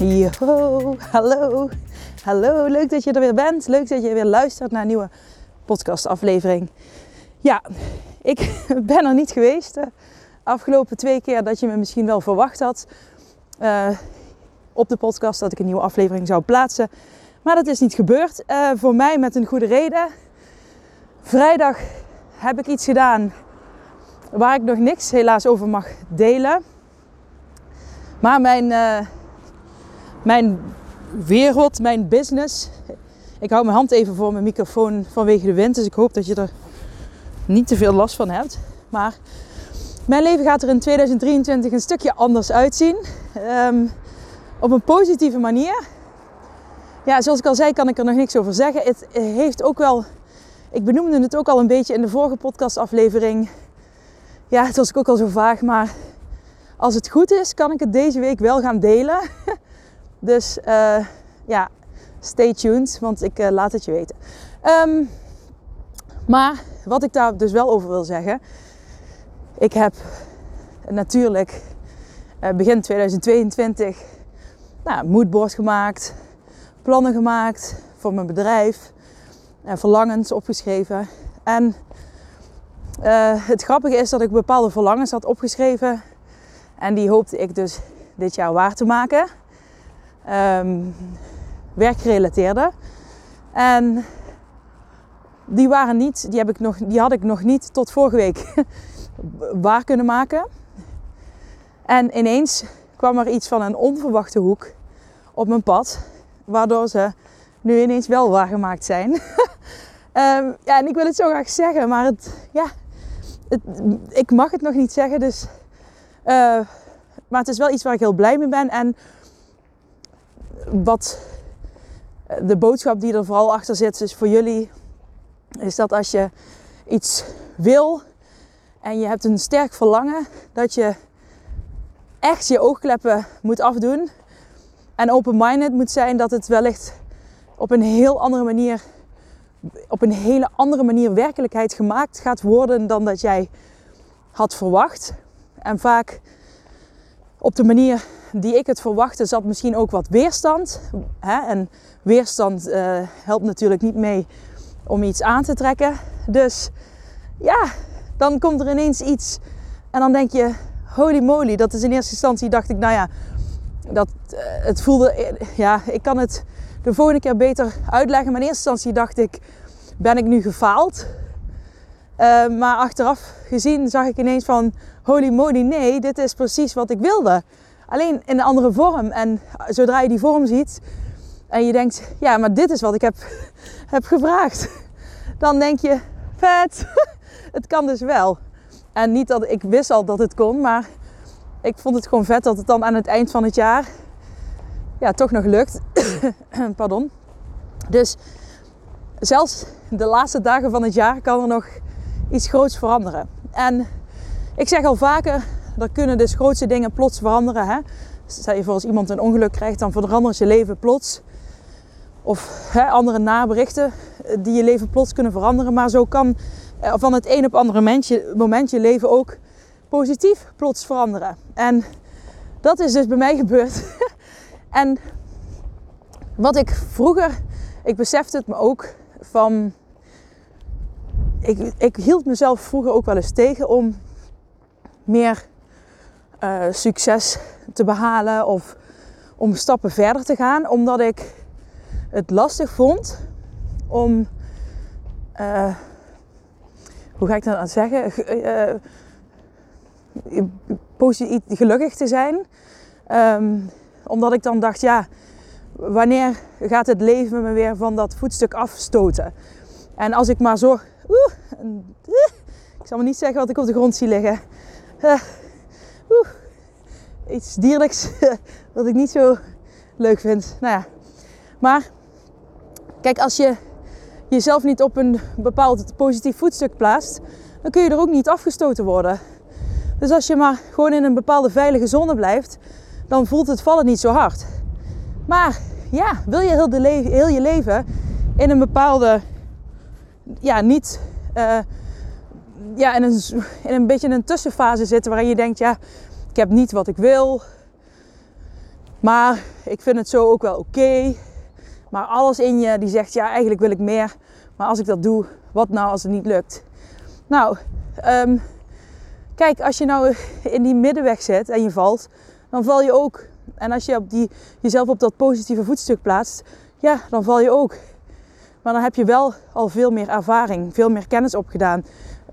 Yo, hallo. Hallo, leuk dat je er weer bent. Leuk dat je weer luistert naar een nieuwe podcastaflevering. Ja, ik ben er niet geweest de afgelopen twee keer dat je me misschien wel verwacht had uh, op de podcast dat ik een nieuwe aflevering zou plaatsen. Maar dat is niet gebeurd. Uh, voor mij met een goede reden. Vrijdag heb ik iets gedaan waar ik nog niks helaas over mag delen. Maar mijn, mijn wereld, mijn business. Ik hou mijn hand even voor mijn microfoon vanwege de wind. Dus ik hoop dat je er niet te veel last van hebt. Maar mijn leven gaat er in 2023 een stukje anders uitzien. Um, op een positieve manier. Ja, zoals ik al zei, kan ik er nog niks over zeggen. Het heeft ook wel. Ik benoemde het ook al een beetje in de vorige podcastaflevering. Ja, het was ook al zo vaag, maar als het goed is, kan ik het deze week wel gaan delen. dus uh, ja, stay tuned, want ik uh, laat het je weten. Um, maar wat ik daar dus wel over wil zeggen. Ik heb natuurlijk uh, begin 2022 nou, moodboard gemaakt, plannen gemaakt voor mijn bedrijf, en verlangens opgeschreven. En het grappige is dat ik bepaalde verlangens had opgeschreven en die hoopte ik dus dit jaar waar te maken. Um, werkgerelateerde. En die waren niet, die, heb ik nog, die had ik nog niet tot vorige week waar kunnen maken. En ineens kwam er iets van een onverwachte hoek op mijn pad, waardoor ze nu ineens wel waargemaakt zijn. um, ja, en ik wil het zo graag zeggen, maar het, ja, het, ik mag het nog niet zeggen, dus. Uh, maar het is wel iets waar ik heel blij mee ben. En wat de boodschap die er vooral achter zit, is voor jullie, is dat als je iets wil en je hebt een sterk verlangen, dat je echt je oogkleppen moet afdoen en open-minded moet zijn dat het wellicht op een heel andere manier, op een hele andere manier werkelijkheid gemaakt gaat worden dan dat jij had verwacht. En vaak op de manier die ik het verwachtte zat misschien ook wat weerstand. Hè? En weerstand uh, helpt natuurlijk niet mee om iets aan te trekken. Dus ja, dan komt er ineens iets en dan denk je, holy moly, dat is in eerste instantie dacht ik, nou ja, dat, uh, het voelde, ja, ik kan het de volgende keer beter uitleggen. Maar in eerste instantie dacht ik, ben ik nu gefaald? Maar achteraf gezien zag ik ineens van, holy moly, nee, dit is precies wat ik wilde. Alleen in een andere vorm. En zodra je die vorm ziet en je denkt, ja, maar dit is wat ik heb, heb gevraagd. Dan denk je, vet, het kan dus wel. En niet dat ik wist al dat het kon, maar ik vond het gewoon vet dat het dan aan het eind van het jaar ja, toch nog lukt. Pardon. Dus zelfs de laatste dagen van het jaar kan er nog iets groots veranderen. En ik zeg al vaker, er kunnen dus grootste dingen plots veranderen. Hè? Stel je voor als iemand een ongeluk krijgt, dan verandert je leven plots. Of hè, andere naberichten die je leven plots kunnen veranderen. Maar zo kan eh, van het een op andere moment je, moment je leven ook positief plots veranderen. En dat is dus bij mij gebeurd. en wat ik vroeger, ik besefte het me ook van. Ik, ik hield mezelf vroeger ook wel eens tegen om meer uh, succes te behalen of om stappen verder te gaan, omdat ik het lastig vond om, uh, hoe ga ik dat nou zeggen, uh, gelukkig te zijn. Um, omdat ik dan dacht, ja, wanneer gaat het leven me weer van dat voetstuk afstoten? En als ik maar zo, oeh, ik zal me niet zeggen wat ik op de grond zie liggen. Iets dierlijks wat ik niet zo leuk vind. Nou ja. Maar kijk, als je jezelf niet op een bepaald positief voetstuk plaatst, dan kun je er ook niet afgestoten worden. Dus als je maar gewoon in een bepaalde veilige zone blijft, dan voelt het vallen niet zo hard. Maar ja, wil je heel, de heel je leven in een bepaalde, ja, niet, uh, ja, in een, in een beetje een tussenfase zitten waarin je denkt, ja, ik heb niet wat ik wil, maar ik vind het zo ook wel oké. Maar alles in je die zegt, ja, eigenlijk wil ik meer. Maar als ik dat doe, wat nou als het niet lukt? Nou, um, kijk, als je nou in die middenweg zit en je valt, dan val je ook. En als je op die, jezelf op dat positieve voetstuk plaatst, ja, dan val je ook. Maar dan heb je wel al veel meer ervaring, veel meer kennis opgedaan,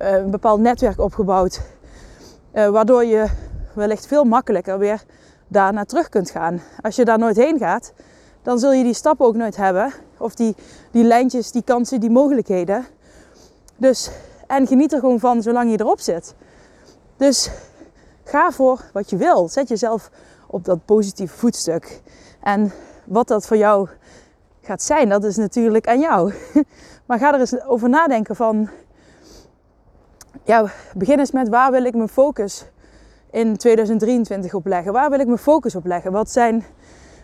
uh, een bepaald netwerk opgebouwd. Uh, waardoor je wellicht veel makkelijker weer daar naar terug kunt gaan. Als je daar nooit heen gaat, dan zul je die stappen ook nooit hebben. Of die, die lijntjes, die kansen, die mogelijkheden. Dus, en geniet er gewoon van zolang je erop zit. Dus ga voor wat je wil. Zet jezelf op dat positieve voetstuk. En wat dat voor jou gaat zijn, dat is natuurlijk aan jou. Maar ga er eens over nadenken van... Ja, begin eens met waar wil ik mijn focus in 2023 op leggen? Waar wil ik mijn focus op leggen? Wat zijn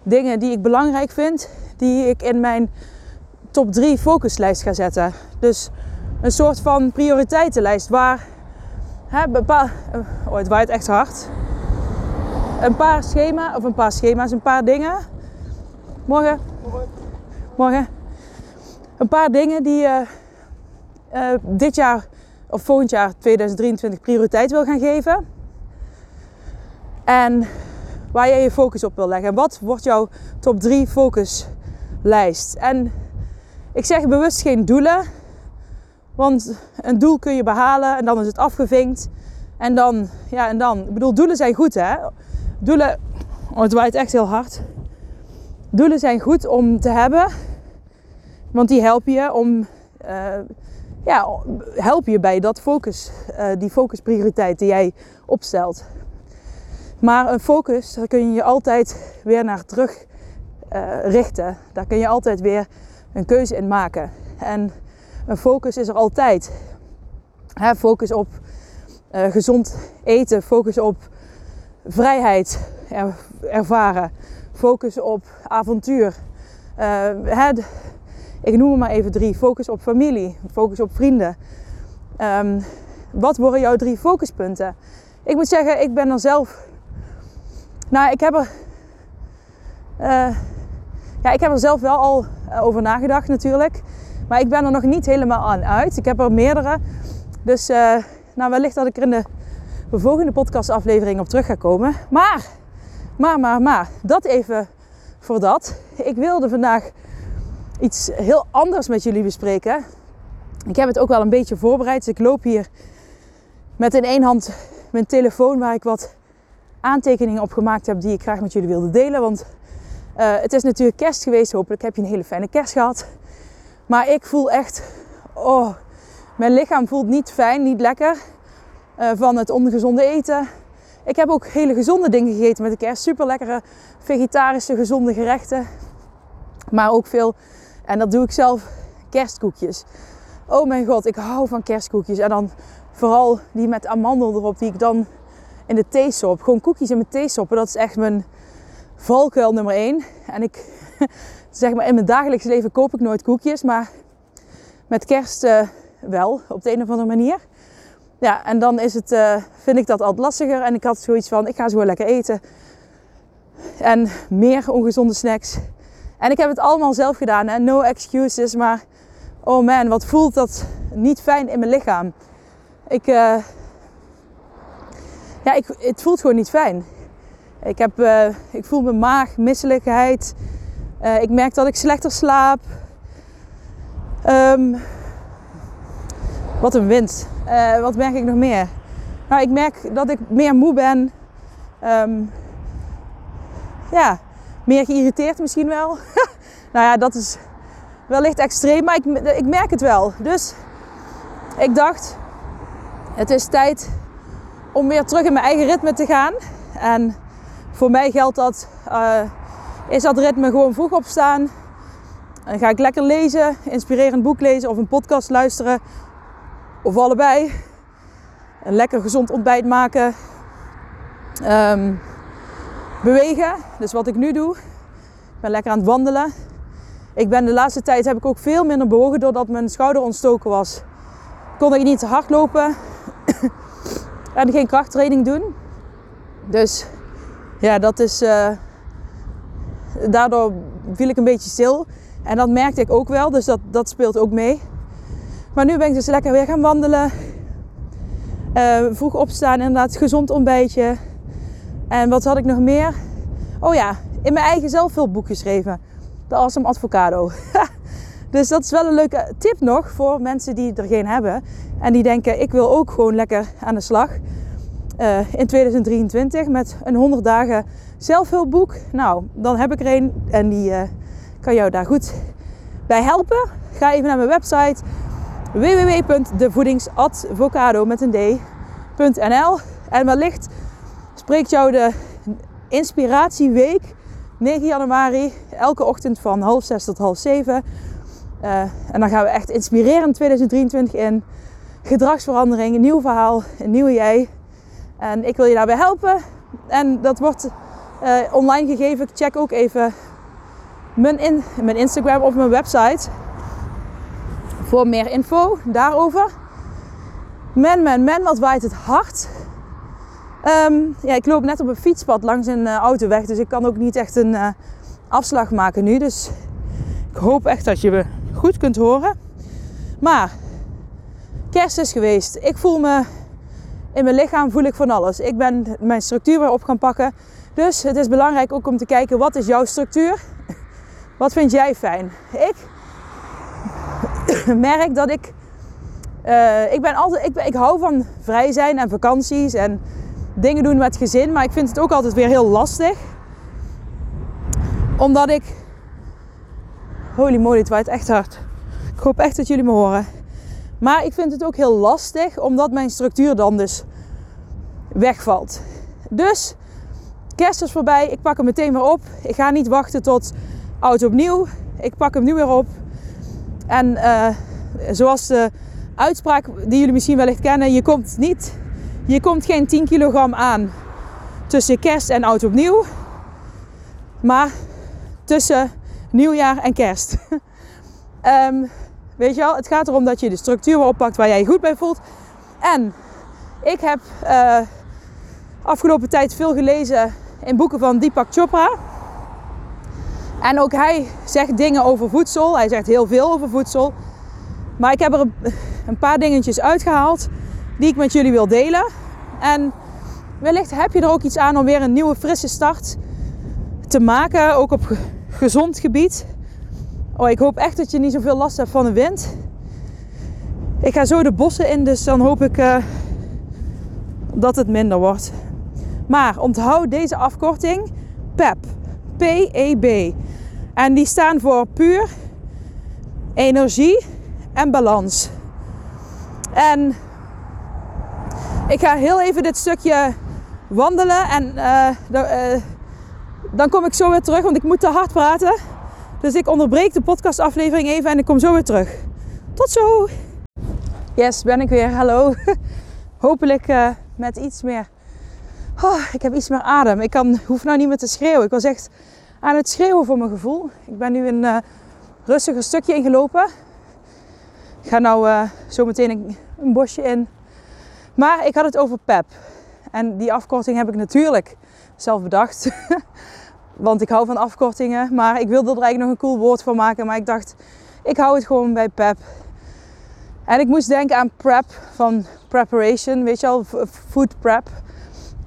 dingen die ik belangrijk vind, die ik in mijn top 3 focuslijst ga zetten? Dus een soort van prioriteitenlijst waar hè, bepaal, oh, het waait echt hard. Een paar schema of een paar schema's, een paar dingen. Morgen. Morgen. Een paar dingen die je uh, dit jaar of volgend jaar 2023 prioriteit wil gaan geven. En waar jij je focus op wil leggen. Wat wordt jouw top 3 focuslijst? En ik zeg bewust geen doelen. Want een doel kun je behalen en dan is het afgevinkt. En dan, ja, en dan. Ik bedoel, doelen zijn goed hè. Doelen, oh, het waait echt heel hard. Doelen zijn goed om te hebben. Want die helpen je om, uh, ja, helpen je bij dat focus, uh, die focusprioriteit die jij opstelt. Maar een focus, daar kun je je altijd weer naar terug uh, richten. Daar kun je altijd weer een keuze in maken. En een focus is er altijd. Hè, focus op uh, gezond eten, focus op vrijheid er, ervaren, focus op avontuur. Uh, hè, ik noem er maar even drie. Focus op familie, focus op vrienden. Um, wat worden jouw drie focuspunten? Ik moet zeggen, ik ben er zelf nou, ik heb er, uh, ja, ik heb er zelf wel al eh, over nagedacht natuurlijk. Maar ik ben er nog niet helemaal aan uit. Ik heb er meerdere. Dus uh, nou, wellicht dat ik er in de volgende podcastaflevering op terug ga komen. Maar, maar, maar, maar, dat even voor dat. Ik wilde vandaag iets heel anders met jullie bespreken. Ik heb het ook wel een beetje voorbereid. Dus ik loop hier met in één hand mijn telefoon waar ik wat aantekeningen opgemaakt heb die ik graag met jullie wilde delen. Want uh, het is natuurlijk kerst geweest. Hopelijk heb je een hele fijne kerst gehad. Maar ik voel echt, oh, mijn lichaam voelt niet fijn, niet lekker uh, van het ongezonde eten. Ik heb ook hele gezonde dingen gegeten met de kerst. Super lekkere vegetarische gezonde gerechten. Maar ook veel, en dat doe ik zelf, kerstkoekjes. Oh mijn god, ik hou van kerstkoekjes. En dan vooral die met amandel erop, die ik dan in de theesop. Gewoon koekjes in mijn theesoppen. Dat is echt mijn valkuil nummer één. En ik, zeg maar, in mijn dagelijks leven koop ik nooit koekjes. Maar met kerst uh, wel, op de een of andere manier. Ja, en dan is het, uh, vind ik dat altijd lastiger. En ik had zoiets van, ik ga zo lekker eten. En meer ongezonde snacks. En ik heb het allemaal zelf gedaan. Hè? No excuses. Maar oh man, wat voelt dat niet fijn in mijn lichaam. Ik, uh, ja, ik, het voelt gewoon niet fijn. Ik, heb, uh, ik voel mijn maag, misselijkheid. Uh, ik merk dat ik slechter slaap. Um, wat een winst. Uh, wat merk ik nog meer? Nou, ik merk dat ik meer moe ben. Um, ja, meer geïrriteerd misschien wel. nou ja, dat is wellicht extreem, maar ik, ik merk het wel. Dus ik dacht, het is tijd om weer terug in mijn eigen ritme te gaan. En voor mij geldt dat uh, is dat ritme gewoon vroeg opstaan. En ga ik lekker lezen, inspirerend boek lezen of een podcast luisteren. Of allebei. Een lekker gezond ontbijt maken. Ehm, bewegen, dus wat ik nu doe. Ik ben lekker aan het wandelen. Ik ben de laatste tijd heb ik ook veel minder bewogen doordat mijn schouder ontstoken was. Kon ik niet te hard lopen en geen krachttraining doen. Dus ja, dat is. Uh, daardoor viel ik een beetje stil. En dat merkte ik ook wel, dus dat, dat speelt ook mee. Maar nu ben ik dus lekker weer gaan wandelen. Uh, vroeg opstaan, inderdaad, gezond ontbijtje. En wat had ik nog meer? Oh ja, in mijn eigen zelfhulpboek geschreven. De Awesome Advocado. dus dat is wel een leuke tip nog voor mensen die er geen hebben. En die denken, ik wil ook gewoon lekker aan de slag. Uh, in 2023 met een 100 dagen zelfhulpboek. Nou, dan heb ik er een en die uh, kan jou daar goed bij helpen. Ga even naar mijn website www.devoedingsadvocado met een d.nl en wellicht spreekt jou de inspiratieweek 9 januari elke ochtend van half zes tot half zeven. Uh, en dan gaan we echt inspirerend 2023 in. Gedragsverandering, een nieuw verhaal, een nieuwe jij. En ik wil je daarbij helpen. En dat wordt uh, online gegeven. Check ook even mijn, in, mijn Instagram of mijn website voor meer info daarover. Men, men, men, wat waait het hard. Um, ja, ik loop net op een fietspad langs een autoweg, dus ik kan ook niet echt een uh, afslag maken nu. Dus ik hoop echt dat je me goed kunt horen. Maar kerst is geweest. Ik voel me in mijn lichaam voel ik van alles. Ik ben mijn structuur weer op gaan pakken. Dus het is belangrijk ook om te kijken wat is jouw structuur? Wat vind jij fijn? Ik merk dat ik. Uh, ik ben altijd. Ik, ik hou van vrij zijn en vakanties en dingen doen met gezin. Maar ik vind het ook altijd weer heel lastig. Omdat ik. Holy moly, het waait echt hard. Ik hoop echt dat jullie me horen. Maar ik vind het ook heel lastig, omdat mijn structuur dan dus wegvalt. Dus kerst is voorbij. Ik pak hem meteen weer op. Ik ga niet wachten tot oud opnieuw. Ik pak hem nu weer op. En uh, zoals de uitspraak die jullie misschien wellicht kennen, je komt niet, je komt geen 10 kilogram aan tussen kerst en oud opnieuw, maar tussen nieuwjaar en kerst. um, weet je wel, het gaat erom dat je de structuur oppakt waar jij je goed bij voelt. En ik heb uh, afgelopen tijd veel gelezen in boeken van Deepak Chopra. En ook hij zegt dingen over voedsel. Hij zegt heel veel over voedsel. Maar ik heb er een paar dingetjes uitgehaald die ik met jullie wil delen. En wellicht heb je er ook iets aan om weer een nieuwe frisse start te maken. Ook op gezond gebied. Oh, ik hoop echt dat je niet zoveel last hebt van de wind. Ik ga zo de bossen in, dus dan hoop ik uh, dat het minder wordt. Maar onthoud deze afkorting PEP. PEB. En die staan voor puur, energie en balans. En ik ga heel even dit stukje wandelen en uh, uh, dan kom ik zo weer terug, want ik moet te hard praten. Dus ik onderbreek de podcastaflevering even en ik kom zo weer terug. Tot zo! Yes, ben ik weer. Hallo. Hopelijk uh, met iets meer. Oh, ik heb iets meer adem. Ik kan, hoef nou niet meer te schreeuwen. Ik was echt aan het schreeuwen voor mijn gevoel. Ik ben nu een uh, rustiger stukje ingelopen. Ik ga nou uh, zo meteen een, een, bosje in. Maar ik had het over PEP. En die afkorting heb ik natuurlijk zelf bedacht. Want ik hou van afkortingen. Maar ik wilde er eigenlijk nog een cool woord van maken. Maar ik dacht, ik hou het gewoon bij PEP. En ik moest denken aan prep van preparation. Weet je al, food prep.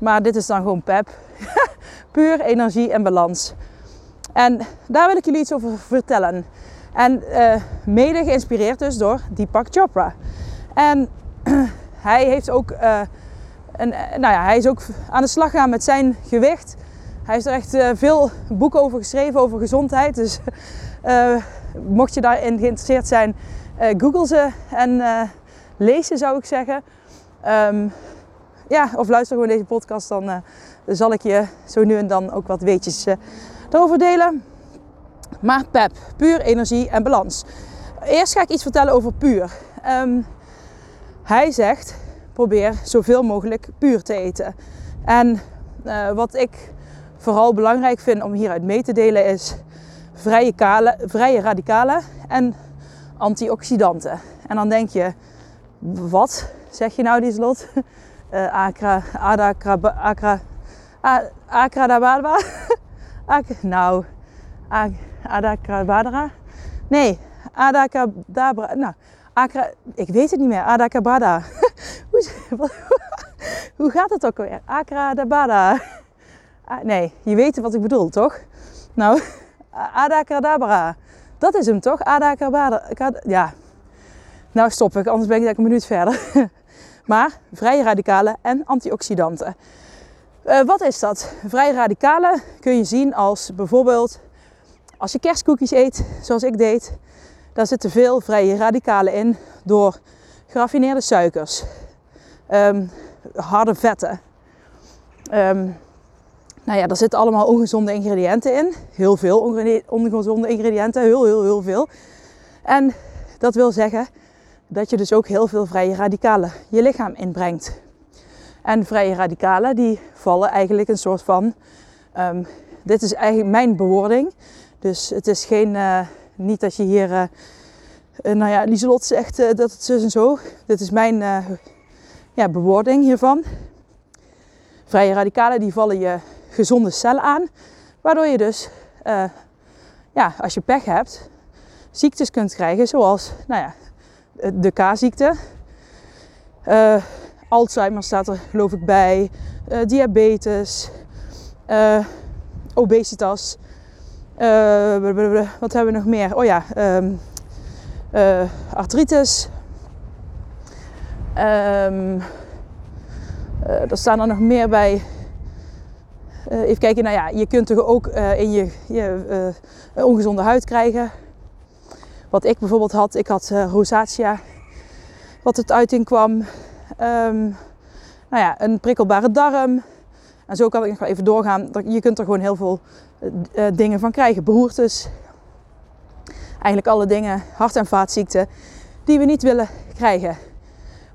Maar dit is dan gewoon PEP. Puur energie en balans. En daar wil ik jullie iets over vertellen. En uh, mede geïnspireerd dus door Deepak Chopra. En hij heeft ook, uh, een, nou ja, hij is ook aan de slag gegaan met zijn gewicht. Hij heeft er echt uh, veel boeken over geschreven, over gezondheid. Dus mocht je daarin geïnteresseerd zijn, google ze en lees ze zou ik zeggen. Um, ja, of luister gewoon deze podcast, dan zal ik je zo nu en dan ook wat weetjes daarover delen. Maar PEP, puur energie en balans. Eerst ga ik iets vertellen over puur. Ehm, hij zegt, probeer zoveel mogelijk puur te eten. En wat ik vooral belangrijk vind om hieruit mee te delen is vrije, kale, vrije radicalen en antioxidanten. En dan denk je, wat zeg je nou die slot? Uh, acra, adacra, acra, nou, adacrabadra? Nee, adacadabra. Nou, acra, ik weet het niet meer. Adacabada. hoe, hoe gaat het ook alweer? Acradabada. Nee, je weet wat ik bedoel, toch? Nou, adacadabra. Dat is hem toch? Adacabada. Ja. Nou stop ik, anders ben ik een minuut verder. Maar vrije radicalen en antioxidanten. Uh, wat is dat? Vrije radicalen kun je zien als bijvoorbeeld als je kerstkoekjes eet, zoals ik deed, daar zitten veel vrije radicalen in door geraffineerde suikers, um, harde vetten. Um, nou ja, daar zitten allemaal ongezonde ingrediënten in. Heel veel ongezonde ingrediënten, heel, heel, heel veel. En dat wil zeggen dat je dus ook heel veel vrije radicalen je lichaam inbrengt. En vrije radicalen die vallen eigenlijk een soort van, um, dit is eigenlijk mijn bewoording. Dus het is geen, uh, niet dat je hier, uh, nou ja, Lieselot zegt uh, dat het zo en zo. Dit is mijn ja, bewoording hiervan. Vrije radicalen die vallen je gezonde cellen aan. Waardoor je dus, ja, als je pech hebt, ziektes kunt krijgen zoals, nou ja, de K-ziekte. Uh, Alzheimer staat er geloof ik bij. Uh, diabetes. Obesitas. wat hebben we nog meer? Oh ja, um, artritis. Um, er staan er nog meer bij. Even kijken, nou ja, je kunt toch ook in je, je ongezonde huid krijgen. Wat ik bijvoorbeeld had, ik had rosacea, wat het uiting kwam. Um, nou ja, een prikkelbare darm. En zo kan ik nog even doorgaan. Je kunt er gewoon heel veel dingen van krijgen. Beroertes. Eigenlijk alle dingen, hart- en vaatziekten, die we niet willen krijgen.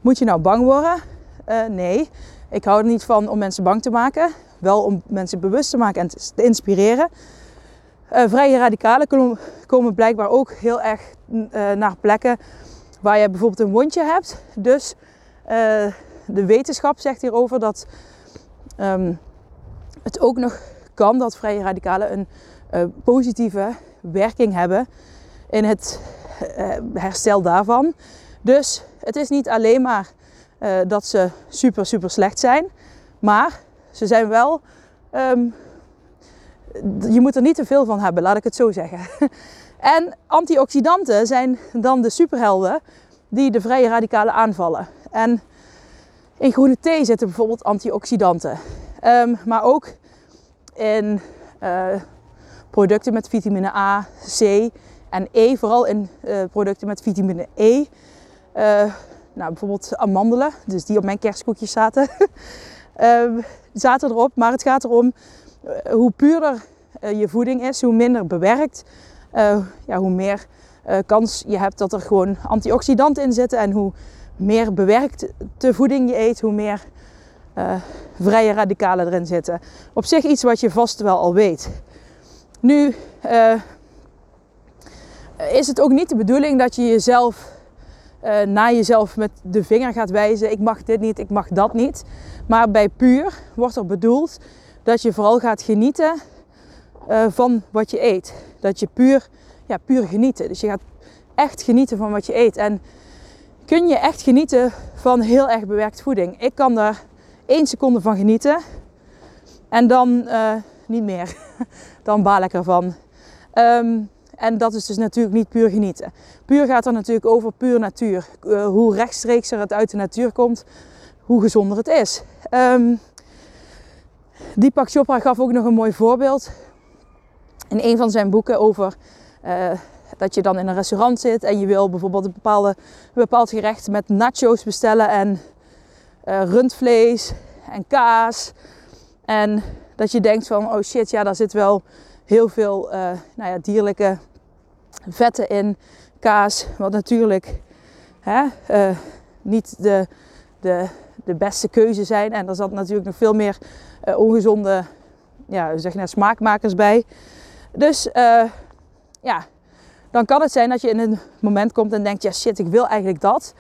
Moet je nou bang worden? Nee. Ik hou er niet van om mensen bang te maken. Wel om mensen bewust te maken en te inspireren. Uh, vrije radicalen komen blijkbaar ook heel erg uh, naar plekken waar je bijvoorbeeld een wondje hebt. Dus uh, de wetenschap zegt hierover dat um, het ook nog kan dat vrije radicalen een positieve werking hebben in het herstel daarvan. Dus het is niet alleen maar dat ze super, super slecht zijn, maar ze zijn wel um, je moet er niet te veel van hebben, laat ik het zo zeggen. En antioxidanten zijn dan de superhelden die de vrije radicalen aanvallen. En in groene thee zitten bijvoorbeeld antioxidanten. Um, maar ook in uh, producten met vitamine A, C en E, vooral in uh, producten met vitamine E. Uh, nou, bijvoorbeeld amandelen, dus die op mijn kerstkoekjes zaten, ehm, zaten erop. Maar het gaat erom eh, hoe puurder eh, je voeding is, hoe minder bewerkt, eh, ja, hoe meer kans je hebt dat er gewoon antioxidanten in zitten. En hoe meer bewerkte voeding je eet, hoe meer vrije radicalen erin zitten. Op zich iets wat je vast wel al weet. Nu is het ook niet de bedoeling dat je jezelf uh, naar jezelf met de vinger gaat wijzen. Ik mag dit niet, ik mag dat niet. Maar bij puur wordt er bedoeld dat je vooral gaat genieten uh, van wat je eet. Dat je puur, ja, puur genieten. Dus je gaat echt genieten van wat je eet. En kun je echt genieten van heel erg bewerkt voeding. Ik kan daar één seconde van genieten. En dan uh, niet meer. dan baal ik ervan. Um, en dat is dus natuurlijk niet puur genieten. Puur gaat er natuurlijk over puur natuur. Uh, hoe rechtstreeks er het uit de natuur komt, hoe gezonder het is. Um, Deepak Chopra gaf ook nog een mooi voorbeeld in een van zijn boeken over uh, dat je dan in een restaurant zit en je wil bijvoorbeeld een, bepaald gerecht met nachos bestellen en uh, rundvlees en kaas. En dat je denkt van, oh shit, ja, daar zit wel heel veel uh, nou ja, dierlijke vetten in. Kaas, wat natuurlijk hè, uh, niet de, de, de beste keuze zijn. En er zat natuurlijk nog veel meer uh, ongezonde ja, zeg maar, smaakmakers bij. Dus ja, dan kan het zijn dat je in een moment komt en denkt: ja, shit, ik wil eigenlijk dat.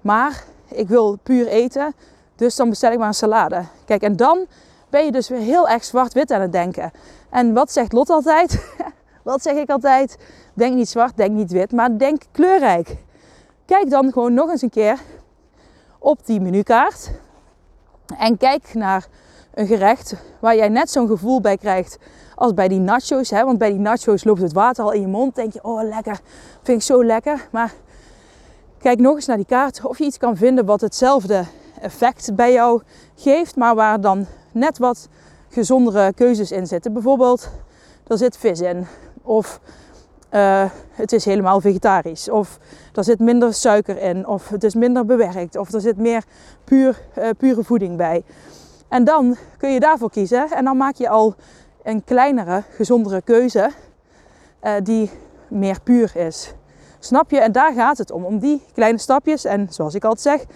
Maar ik wil puur eten. Dus dan bestel ik maar een salade. Kijk, en dan ben je dus weer heel erg zwart-wit aan het denken. En wat zegt Lot altijd? wat zeg ik altijd? Denk niet zwart, denk niet wit, maar denk kleurrijk. Kijk dan gewoon nog eens een keer op die menukaart. En kijk naar een gerecht waar jij net zo'n gevoel bij krijgt als bij die nachos. Hè? Want bij die nachos loopt het water al in je mond. Denk je, oh lekker, vind ik zo lekker. Maar kijk nog eens naar die kaart of je iets kan vinden wat hetzelfde effect bij jou geeft, maar waar dan net wat gezondere keuzes in zitten. Bijvoorbeeld, er zit vis in. Of uh, het is helemaal vegetarisch. Of er zit minder suiker in. Of het is minder bewerkt. Of er zit meer puur, uh, pure voeding bij. En dan kun je daarvoor kiezen. En dan maak je al een kleinere, gezondere keuze. Uh, die meer puur is. Snap je? En daar gaat het om. Om die kleine stapjes. En zoals ik altijd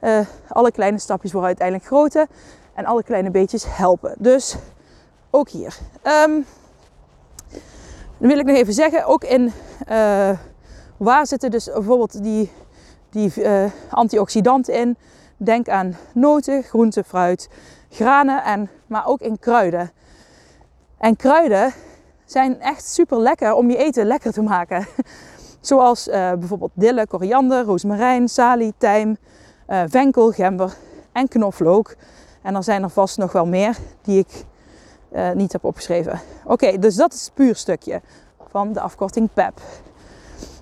zeg, alle kleine stapjes worden uiteindelijk grote. En alle kleine beetjes helpen. Dus ook hier. Um, dan wil ik nog even zeggen, ook in uh, waar zitten dus bijvoorbeeld die, die uh, antioxidanten in. Denk aan noten, groenten, fruit, granen, en, maar ook in kruiden. En kruiden zijn echt super lekker om je eten lekker te maken. Zoals uh, bijvoorbeeld dille, koriander, rozemarijn, salie, tijm, venkel, gember en knoflook. En er zijn er vast nog wel meer die ik uh, niet heb opgeschreven. Oké, dus dat is het puur stukje van de afkorting PEP.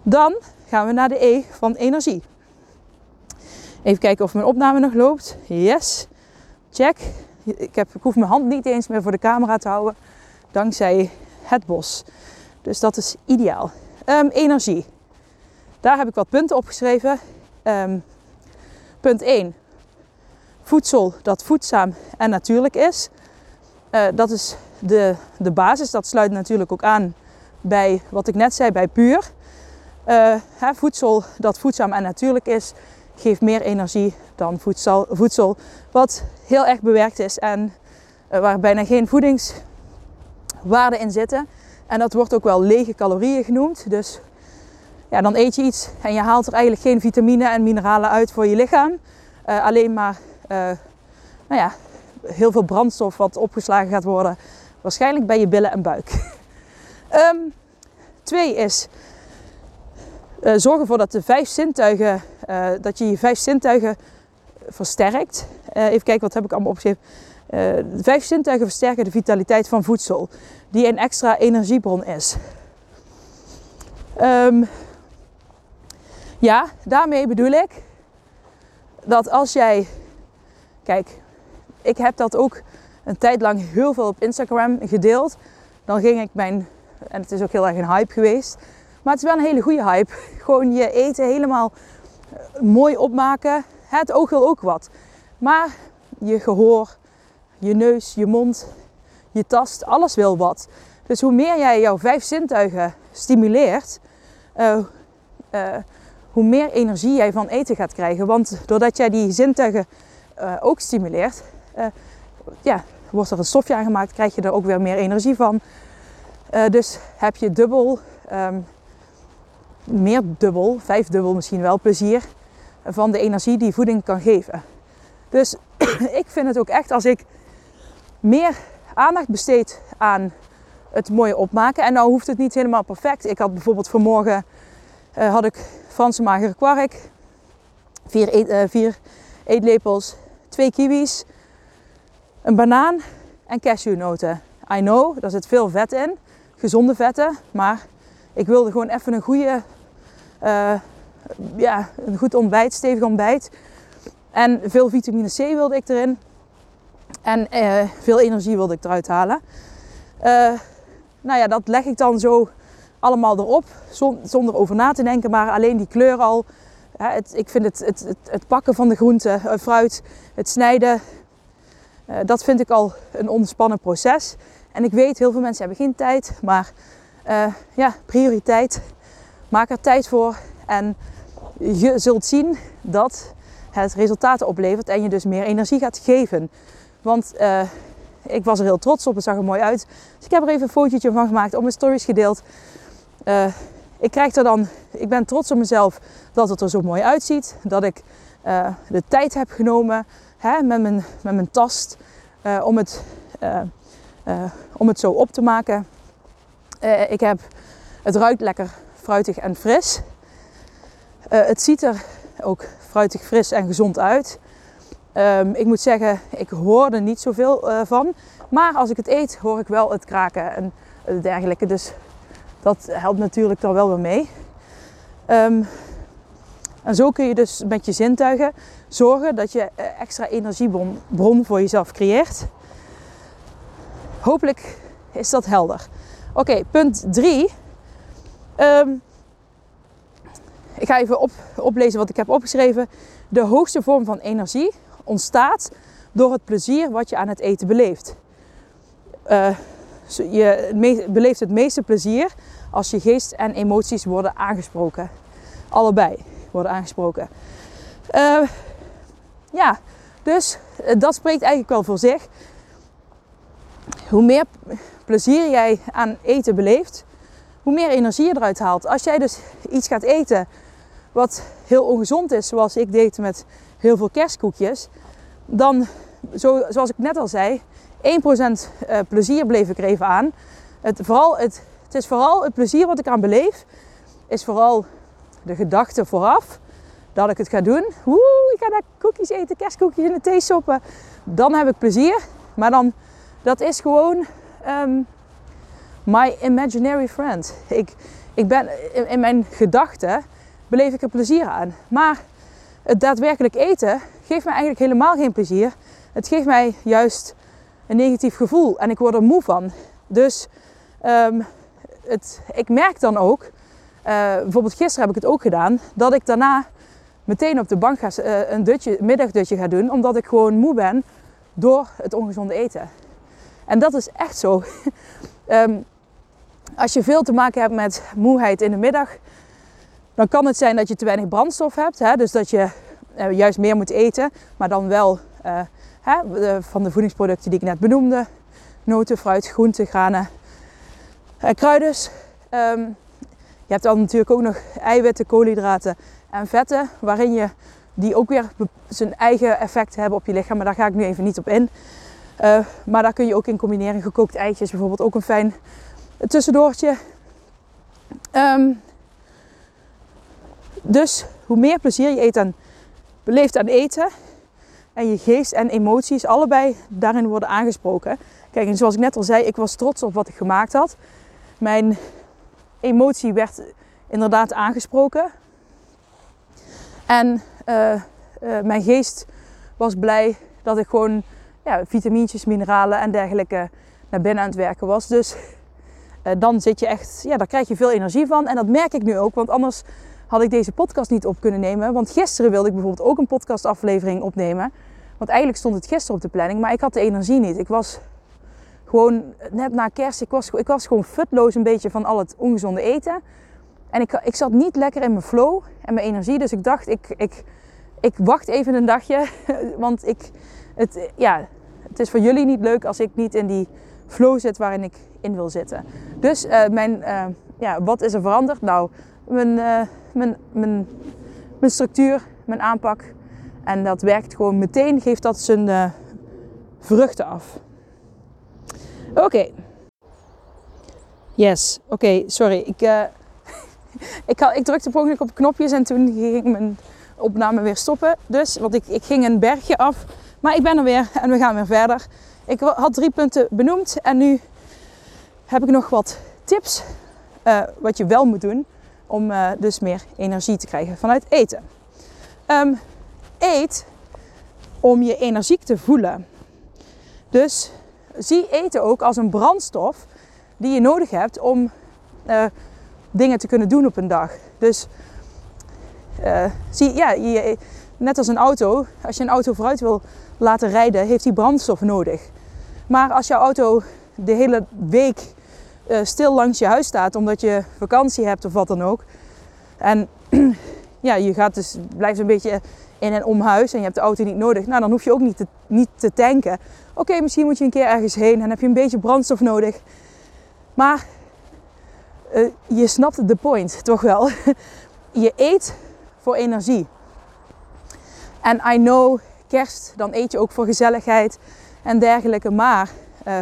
Dan gaan we naar de E van energie. Even kijken of mijn opname nog loopt. Yes, check. Ik, heb, ik hoef mijn hand niet eens meer voor de camera te houden, dankzij het bos. Dus dat is ideaal. Um, energie. Daar heb ik wat punten opgeschreven. Um, punt 1 voedsel dat voedzaam en natuurlijk is. Uh, dat is de, de basis. Dat sluit natuurlijk ook aan bij wat ik net zei, bij puur. Uh, hè, voedsel dat voedzaam en natuurlijk is, geeft meer energie dan voedsel, voedsel wat heel erg bewerkt is en uh, waar bijna geen voedingswaarden in zitten. En dat wordt ook wel lege calorieën genoemd. Dus ja, dan eet je iets en je haalt er eigenlijk geen vitamine en mineralen uit voor je lichaam. Alleen maar nou ja, heel veel brandstof wat opgeslagen gaat worden. Waarschijnlijk bij je billen en buik. um, twee is uh, zorg ervoor dat de vijf zintuigen, uh, dat je je vijf zintuigen versterkt. even kijken, wat heb ik allemaal opgeschreven. de vijf zintuigen versterken de vitaliteit van voedsel, die een extra energiebron is. Um, ja, daarmee bedoel ik dat als jij Kijk, ik heb dat ook een tijd lang heel veel op Instagram gedeeld. Dan ging ik mijn, en het is ook heel erg een hype geweest. Maar het is wel een hele goede hype. Gewoon je eten helemaal eh, mooi opmaken. Het oog wil ook wat. Maar je gehoor, je neus, je mond, je tast, alles wil wat. Dus hoe meer jij jouw vijf zintuigen stimuleert, uh, uh, hoe meer energie jij van eten gaat krijgen. Want doordat jij die zintuigen ook stimuleert, uh, ja, wordt er een stofje aangemaakt, krijg je er ook weer meer energie van. Uh, dus heb je dubbel, um, meer dubbel, vijf dubbel misschien wel, plezier van de energie die voeding kan geven. Dus ik vind het ook echt als ik meer aandacht besteed aan het mooie opmaken. En nou hoeft het niet helemaal perfect. Ik had bijvoorbeeld vanmorgen uh, had ik Franse magere kwark, uh, vier eetlepels twee kiwis, een banaan en cashewnoten. I know, daar zit veel vet in, gezonde vetten, maar ik wilde gewoon even een goede, uh, ja, een goed ontbijt, stevig ontbijt. En veel vitamine C wilde ik erin. En uh, veel energie wilde ik eruit halen. Uh, nou ja, dat leg ik dan zo allemaal erop, zonder over na te denken, maar alleen die kleur al het, ik vind het, het, het, pakken van de groenten, fruit, het snijden, uh, dat vind ik al een ontspannen proces. En ik weet, heel veel mensen hebben geen tijd, maar uh, ja, prioriteit. Maak er tijd voor en je zult zien dat het resultaten oplevert en je dus meer energie gaat geven. Want uh, ik was er heel trots op, het zag er mooi uit. Dus ik heb er even een fotootje van gemaakt, op mijn stories gedeeld. Ik krijg er dan, ik ben trots op mezelf dat het er zo mooi uitziet. Dat ik de tijd heb genomen met, mijn, met mijn tast uh, om, het, om het zo op te maken. ik heb, het ruikt lekker fruitig en fris. het ziet er ook fruitig, fris en gezond uit. Um, ik moet zeggen, ik hoor er niet zoveel van. Maar als ik het eet, hoor ik wel het kraken en dergelijke. Dus dat helpt natuurlijk dan wel weer mee. Um, en zo kun je dus met je zintuigen zorgen dat je extra energiebron voor jezelf creëert. Hopelijk is dat helder. Oké, punt 3. Um, ik ga even op, oplezen wat ik heb opgeschreven. De hoogste vorm van energie ontstaat door het plezier wat je aan het eten beleeft. Uh, je beleeft het meeste plezier als je geest en emoties worden aangesproken. Allebei worden aangesproken. Uh, ja, dus uh, dat spreekt eigenlijk wel voor zich. Hoe meer plezier jij aan eten beleeft, hoe meer energie je eruit haalt. Als jij dus iets gaat eten wat heel ongezond is, zoals ik deed met heel veel kerstkoekjes, dan, zo, zoals ik net al zei, 1% eh, plezier bleef ik even aan. Het, vooral het, het is vooral het plezier wat ik aan beleef, is vooral de gedachte vooraf dat ik het ga doen. Woe, ik ga daar koekjes eten, kerstkoekjes in de thee soppen. Dan heb ik plezier. Maar dan, dat is gewoon um, my imaginary friend. Ik, ik ben in, mijn gedachten beleef ik er plezier aan. Maar het daadwerkelijk eten geeft mij eigenlijk helemaal geen plezier. Het geeft mij juist een negatief gevoel en ik word er moe van. Dus um, het, ik merk dan ook, bijvoorbeeld gisteren heb ik het ook gedaan, dat ik daarna meteen op de bank ga, uh, een dutje, middagdutje ga doen, omdat ik gewoon moe ben door het ongezonde eten. En dat is echt zo. um, als je veel te maken hebt met moeheid in de middag, dan kan het zijn dat je te weinig brandstof hebt. Hè? Dus dat je uh, juist meer moet eten, maar dan wel hè, van de voedingsproducten die ik net benoemde. Noten, fruit, groenten, granen, uh, kruiden. Um, je hebt dan natuurlijk ook nog eiwitten, koolhydraten en vetten, waarin je die ook weer zijn eigen effect hebben op je lichaam. Maar daar ga ik nu even niet op in. Uh, maar daar kun je ook in combineren. Gekookt eitjes bijvoorbeeld ook een fijn tussendoortje. Um, dus hoe meer plezier je eet aan, beleeft aan eten en je geest en emoties allebei daarin worden aangesproken. Kijk, en zoals ik net al zei, ik was trots op wat ik gemaakt had. Mijn emotie werd inderdaad aangesproken. En uh, uh, mijn geest was blij dat ik gewoon ja, mineralen en dergelijke naar binnen aan het werken was. Dus uh, dan zit je echt, ja, daar krijg je veel energie van. En dat merk ik nu ook, want anders had ik deze podcast niet op kunnen nemen. Want gisteren wilde ik bijvoorbeeld ook een podcastaflevering opnemen. Want eigenlijk stond het gisteren op de planning, maar ik had de energie niet. Ik was gewoon net na kerst, ik was, ik was gewoon futloos een beetje van al het ongezonde eten. En ik, ik zat niet lekker in mijn flow en mijn energie. Dus ik dacht, ik, ik, ik wacht even een dagje. Want ik, het, ja, het is voor jullie niet leuk als ik niet in die flow zit waarin ik in wil zitten. Dus uh, mijn, uh, ja, wat is er veranderd? Nou, mijn, uh, mijn, mijn, mijn structuur, mijn aanpak. En dat werkt gewoon meteen, geeft dat zijn vruchten af. Oké. Yes, oké, sorry. Ik, uh, ik, ik drukte per op knopjes en toen ging mijn opname weer stoppen. Dus, want ik, ik ging een bergje af. Maar ik ben er weer en we gaan weer verder. Ik had drie punten benoemd en nu heb ik nog wat tips uh, wat je wel moet doen om uh, dus meer energie te krijgen vanuit eten. Um, eet om je energiek te voelen. Dus zie eten ook als een brandstof die je nodig hebt om uh, dingen te kunnen doen op een dag. Dus uh, zie, ja, net als een auto, als je een auto vooruit wil laten rijden, heeft die brandstof nodig. Maar als jouw auto de hele week uh, stil langs je huis staat omdat je vakantie hebt of wat dan ook. En ja, je gaat dus, blijft een beetje in en om huis en je hebt de auto niet nodig. Nou, dan hoef je ook niet te, niet te tanken. Oké, misschien moet je een keer ergens heen en heb je een beetje brandstof nodig. Maar uh, je snapt de point, toch wel. je eet voor energie. En I know, kerst, dan eet je ook voor gezelligheid en dergelijke. Maar uh,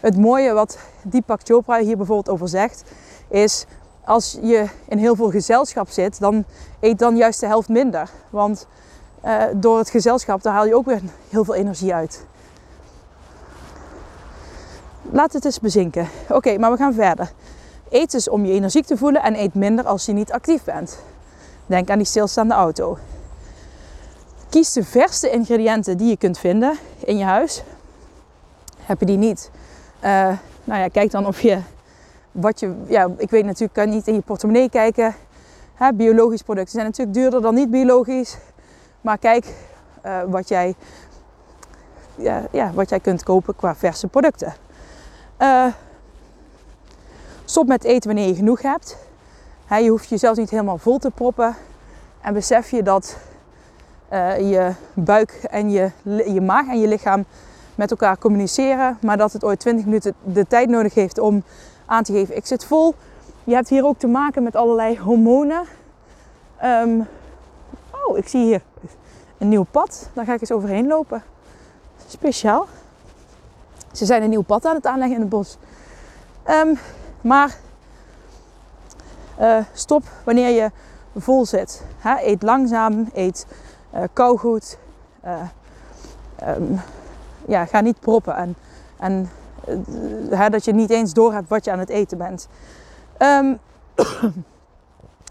het mooie wat Deepak Chopra hier bijvoorbeeld over zegt, is als je in heel veel gezelschap zit, dan eet dan juist de helft minder. Want uh, door het gezelschap, daar haal je ook weer heel veel energie uit. Laat het eens bezinken. Oké, maar we gaan verder. Eet dus om je energiek te voelen en eet minder als je niet actief bent. Denk aan die stilstaande auto. Kies de verste ingrediënten die je kunt vinden in je huis. Heb je die niet? Uh, nou ja, kijk dan of je wat je, ja, ik weet natuurlijk, kan niet in je portemonnee kijken. Hè, biologisch producten zijn natuurlijk duurder dan niet biologisch. Maar kijk uh, wat, jij, ja, ja, wat jij kunt kopen qua verse producten. Uh, stop met eten wanneer je genoeg hebt. Je hoeft jezelf niet helemaal vol te proppen. En besef je dat uh, je buik en je, je maag en je lichaam met elkaar communiceren. Maar dat het ooit 20 minuten de tijd nodig heeft om aan te geven. Ik zit vol. Je hebt hier ook te maken met allerlei hormonen. Um, oh, ik zie hier een nieuw pad. Daar ga ik eens overheen lopen. Speciaal. Ze zijn een nieuw pad aan het aanleggen in het bos. Um, maar uh, stop wanneer je vol zit. Eet langzaam, eet uh, kauwgoed. Uh, um, ja, ga niet proppen. En, en dat je niet eens doorhebt wat je aan het eten bent. Um,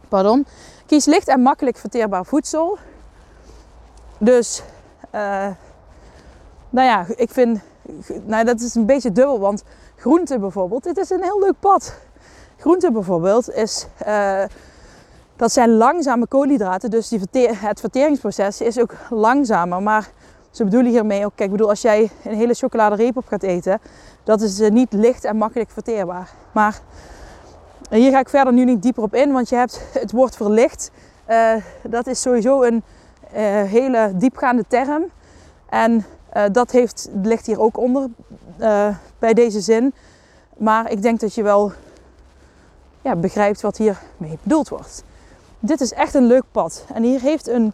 pardon. Kies licht en makkelijk verteerbaar voedsel. Dus, uh, nou ja, ik vind, nou dat is een beetje dubbel, want groente bijvoorbeeld, dit is een heel leuk pad. Groente bijvoorbeeld is, uh, dat zijn langzame koolhydraten, dus die het verteringsproces is ook langzamer. Maar ze bedoelen hiermee ook, kijk, bedoel, als jij een hele chocoladereep op gaat eten, dat is uh, niet licht en makkelijk verteerbaar. Maar hier ga ik verder nu niet dieper op in, want je hebt het woord verlicht. Uh, dat is sowieso een hele diepgaande term. En dat heeft, ligt hier ook onder bij deze zin. Maar ik denk dat je wel ja, begrijpt wat hier mee bedoeld wordt. Dit is echt een leuk pad. En hier heeft een,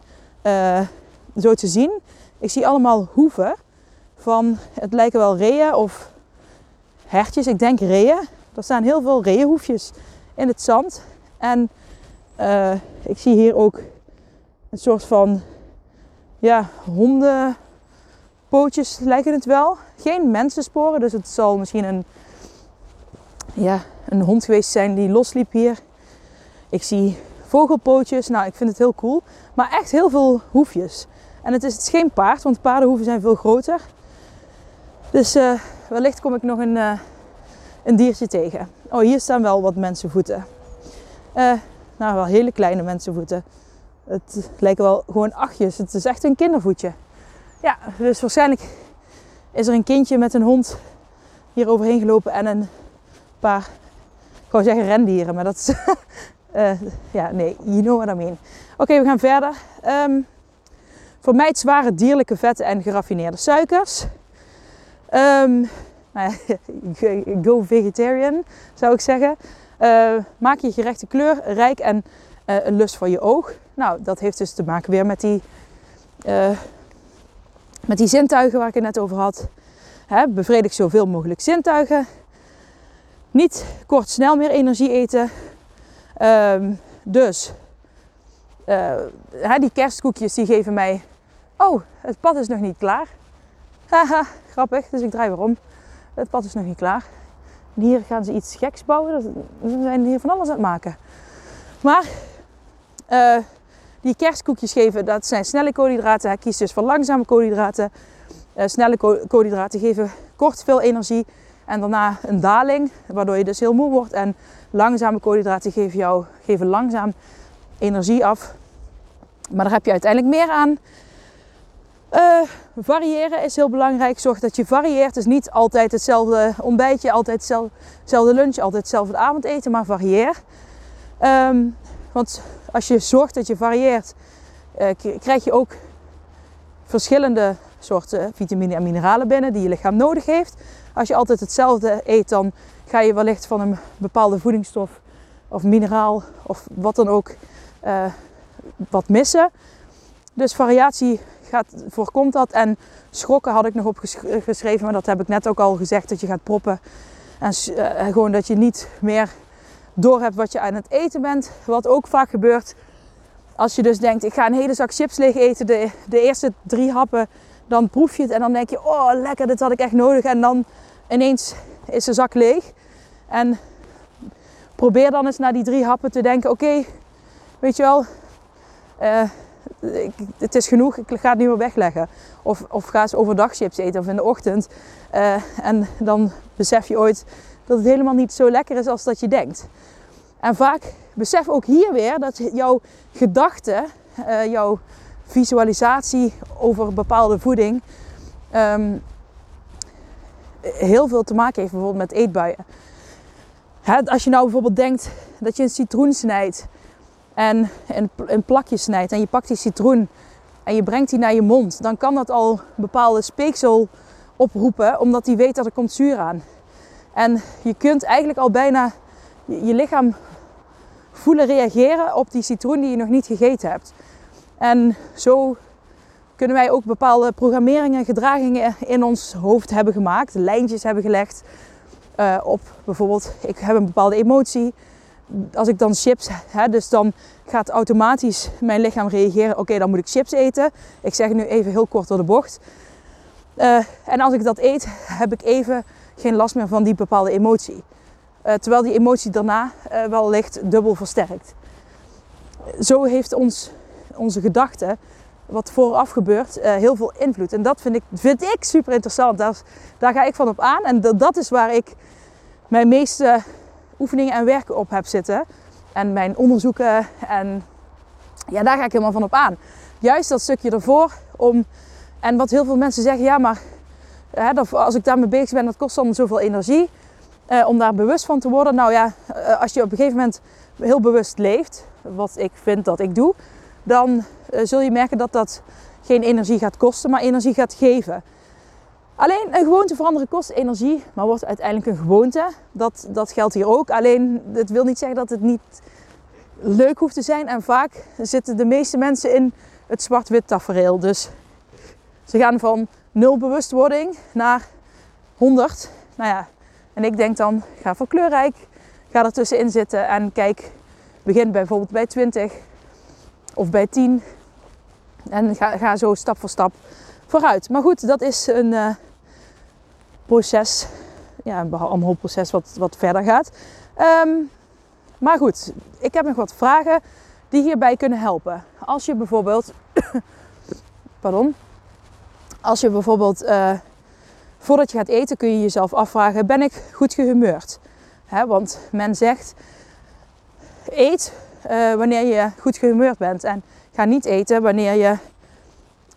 zo te zien, ik zie allemaal hoeven van, het lijken wel reeën of hertjes. Ik denk reeën. Er staan heel veel reeënhoefjes in het zand. En uh, ik zie hier ook een soort van ja, hondenpootjes lijken het wel. Geen mensensporen, dus het zal misschien een, ja, een hond geweest zijn die losliep hier. Ik zie vogelpootjes. Nou, ik vind het heel cool. Maar echt heel veel hoefjes. En het is, geen paard, want paardenhoeven zijn veel groter. Dus uh, wellicht kom ik nog een, uh, een diertje tegen. Oh, hier staan wel wat mensenvoeten. Uh, nou, wel hele kleine mensenvoeten. Het lijken wel gewoon achtjes. Het is echt een kindervoetje. Ja, dus waarschijnlijk is er een kindje met een hond hier overheen gelopen en een paar, ik wou zeggen rendieren, maar dat is, ja, nee, you know what I mean. Oké, we gaan verder. Um, vermijd zware dierlijke vetten en geraffineerde suikers. Um, go vegetarian zou ik zeggen. Uh, maak je gerechte kleur rijk en een lust voor je oog. Nou, dat heeft dus te maken weer met die, uh, met die zintuigen waar ik het net over had. Hè, bevredig zoveel mogelijk zintuigen. Niet kort snel meer energie eten. Um, dus hè, die kerstkoekjes die geven mij... Oh, het pad is nog niet klaar. Haha, grappig. Dus ik draai weer om. Het pad is nog niet klaar. En hier gaan ze iets geks bouwen. Ze zijn hier van alles aan het maken. Maar uh, die kerstkoekjes geven, dat zijn snelle koolhydraten. Hij kiest dus voor langzame koolhydraten. Uh, snelle koolhydraten geven kort veel energie en daarna een daling, waardoor je dus heel moe wordt. En langzame koolhydraten geven jou geven langzaam energie af. Maar daar heb je uiteindelijk meer aan. Uh, variëren is heel belangrijk. Zorg dat je varieert. Dus niet altijd hetzelfde ontbijtje, altijd hetzelfde lunch, altijd hetzelfde avondeten, maar varieer. Um, want als je zorgt dat je varieert, uh, krijg je ook verschillende soorten vitamine en mineralen binnen die je lichaam nodig heeft. Als je altijd hetzelfde eet, dan ga je wellicht van een bepaalde voedingsstof of mineraal of wat dan ook uh, wat missen. Dus variatie gaat, voorkomt dat. En schrokken had ik nog opgeschreven, maar dat heb ik net ook al gezegd, dat je gaat proppen. En uh, gewoon dat je niet meer door hebt wat je aan het eten bent. Wat ook vaak gebeurt als je dus denkt, ik ga een hele zak chips leeg eten. De, de eerste drie happen, dan proef je het en dan denk je, oh lekker, dit had ik echt nodig. En dan ineens is de zak leeg. En probeer dan eens naar die drie happen te denken, oké, weet je wel, uh, het is genoeg, ik ga het nu weer wegleggen. Of, of ga eens overdag chips eten of in de ochtend. Uh, en dan besef je ooit dat het helemaal niet zo lekker is als dat je denkt. En vaak besef ook hier weer dat jouw gedachten, uh, jouw visualisatie over bepaalde voeding um, heel veel te maken heeft bijvoorbeeld met eetbuien. Hè, als je nou bijvoorbeeld denkt dat je een citroen snijdt en een, een plakje snijdt en je pakt die citroen en je brengt die naar je mond, dan kan dat al bepaalde speeksel oproepen, omdat die weet dat er komt zuur aan. En je kunt eigenlijk al bijna je lichaam voelen reageren op die citroen die je nog niet gegeten hebt. En zo kunnen wij ook bepaalde programmeringen, gedragingen in ons hoofd hebben gemaakt, lijntjes hebben gelegd uh, op bijvoorbeeld, ik heb een bepaalde emotie. Als ik dan chips, hè, dus dan gaat automatisch mijn lichaam reageren. Oké, dan moet ik chips eten. Ik zeg nu even heel kort door de bocht. Uh, en als ik dat eet, heb ik even geen last meer van die bepaalde emotie. Uh, terwijl die emotie daarna uh, wel licht dubbel versterkt. Zo heeft ons, onze gedachte, wat vooraf gebeurt, uh, heel veel invloed. En dat vind ik, vind ik super interessant. Daar, daar ga ik van op aan. En dat is waar ik mijn meeste oefeningen en werken op heb zitten. En mijn onderzoeken. En ja, daar ga ik helemaal van op aan. Juist dat stukje ervoor om. En wat heel veel mensen zeggen, ja, maar hè, als ik daarmee bezig ben, dat kost dan zoveel energie. Eh, om daar bewust van te worden. Nou ja, eh, als je op een gegeven moment heel bewust leeft, wat ik vind dat ik doe, dan uh, zul je merken dat dat geen energie gaat kosten, maar energie gaat geven. Alleen een gewoonte veranderen kost energie, maar wordt uiteindelijk een gewoonte. Dat, dat geldt hier ook. Alleen, het wil niet zeggen dat het niet leuk hoeft te zijn. En vaak zitten de meeste mensen in het zwart-wit tafereel. Dus ze gaan van nul bewustwording naar 100. Nou ja, en ik denk dan, ga voor kleurrijk, ga er tussenin zitten en kijk, begin bijvoorbeeld bij 20 of bij 10. En ga, ga zo stap voor stap vooruit. Maar goed, dat is een uh, proces, ja, een proces wat, wat verder gaat. Um, maar goed, ik heb nog wat vragen die hierbij kunnen helpen. Als je bijvoorbeeld, pardon, als je bijvoorbeeld uh, voordat je gaat eten kun je jezelf afvragen: ben ik goed gehumeurd? Want men zegt: eet uh, wanneer je goed gehumeurd bent en ga niet eten wanneer je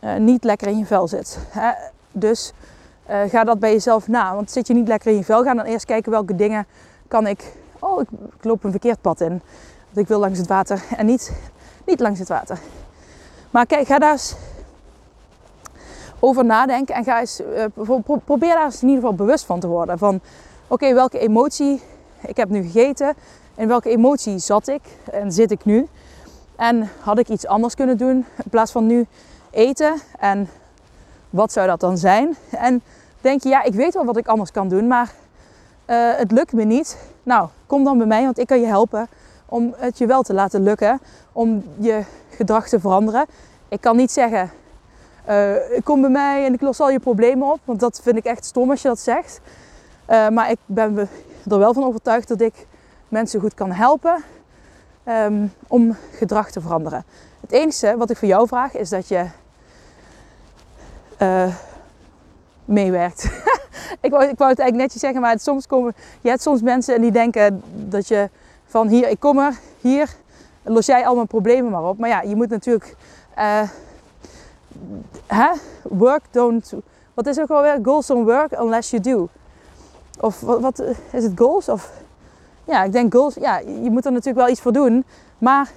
uh, niet lekker in je vel zit. Dus ga dat bij jezelf na. Want zit je niet lekker in je vel, ga dan eerst kijken welke dingen kan ik. Oh, ik, ik loop een verkeerd pad in. Want ik wil langs het water en niet, niet langs het water. Maar kijk, ga daar eens over nadenken en ga eens, uh, probeer daar eens in ieder geval bewust van te worden. Van oké, welke emotie, ik heb nu gegeten, in welke emotie zat ik en zit ik nu? En had ik iets anders kunnen doen in plaats van nu eten? En wat zou dat dan zijn? En denk je, ja, ik weet wel wat ik anders kan doen, maar uh, het lukt me niet. Nou, kom dan bij mij, want ik kan je helpen om het je wel te laten lukken, om je gedrag te veranderen. Ik kan niet zeggen, uh, kom bij mij en ik los al je problemen op. Want dat vind ik echt stom als je dat zegt. Uh, maar ik ben er wel van overtuigd dat ik mensen goed kan helpen um, om gedrag te veranderen. Het enige wat ik voor jou vraag is dat je uh, meewerkt. ik, wou, ik wou het eigenlijk netjes zeggen, maar het, soms komen, je hebt soms mensen en die denken dat je van hier, ik kom er, hier los jij al mijn problemen maar op. Maar ja, je moet natuurlijk hè? work don't, wat is ook alweer? Goals don't work unless you do. Of wat, wat is het goals? Of, ja, ik denk goals, ja, je moet er natuurlijk wel iets voor doen. Maar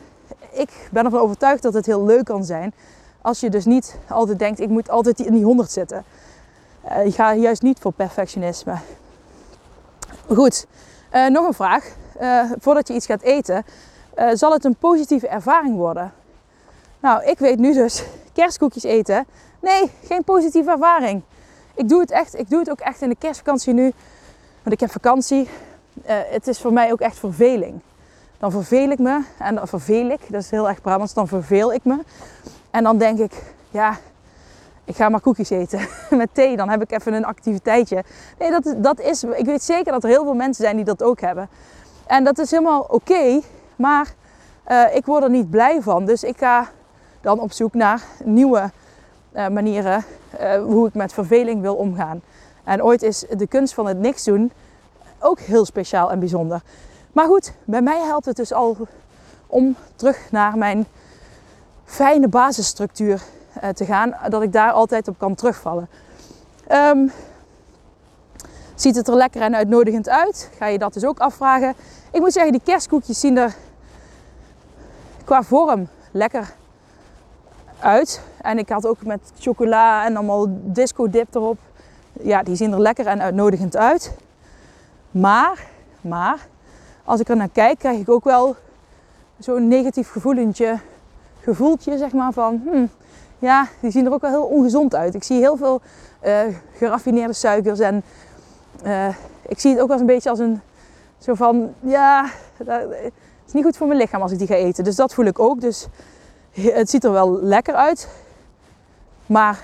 ik ben ervan overtuigd dat het heel leuk kan zijn. Als je dus niet altijd denkt, ik moet altijd in die 100 zitten. Uh, ik ga juist niet voor perfectionisme. Goed, uh, nog een vraag. Voordat je iets gaat eten, zal het een positieve ervaring worden? Nou, ik weet nu dus, kerstkoekjes eten, nee, geen positieve ervaring. Ik doe het echt, ik doe het ook echt in de kerstvakantie nu. Want ik heb vakantie. het is voor mij ook echt verveling. Dan verveel ik me. En dan verveel ik, dat is heel erg Brabants, dan verveel ik me. En dan denk ik, ja, ik ga maar koekjes eten met thee. Dan heb ik even een activiteitje. Nee, dat, dat is, ik weet zeker dat er heel veel mensen zijn die dat ook hebben. En dat is helemaal oké, maar uh, ik word er niet blij van. Dus ik ga dan op zoek naar nieuwe uh, manieren uh, hoe ik met verveling wil omgaan. En ooit is de kunst van het niks doen ook heel speciaal en bijzonder. Maar goed, bij mij helpt het dus al om terug naar mijn fijne basisstructuur uh, te gaan, dat ik daar altijd op kan terugvallen. Um, ziet het er lekker en uitnodigend uit? Ga je dat dus ook afvragen? Ik moet zeggen, die kerstkoekjes zien er qua vorm lekker uit. En ik had ook met chocola en allemaal disco dip erop. Ja, die zien er lekker en uitnodigend uit. Maar, maar, als ik er naar kijk, krijg ik ook wel zo'n negatief gevoelentje, gevoeltje zeg maar van, hmm, ja, die zien er ook wel heel ongezond uit. Ik zie heel veel uh, geraffineerde suikers en uh, ik zie het ook wel een beetje als een zo van, ja, het is niet goed voor mijn lichaam als ik die ga eten. Dus dat voel ik ook. Dus het ziet er wel lekker uit, maar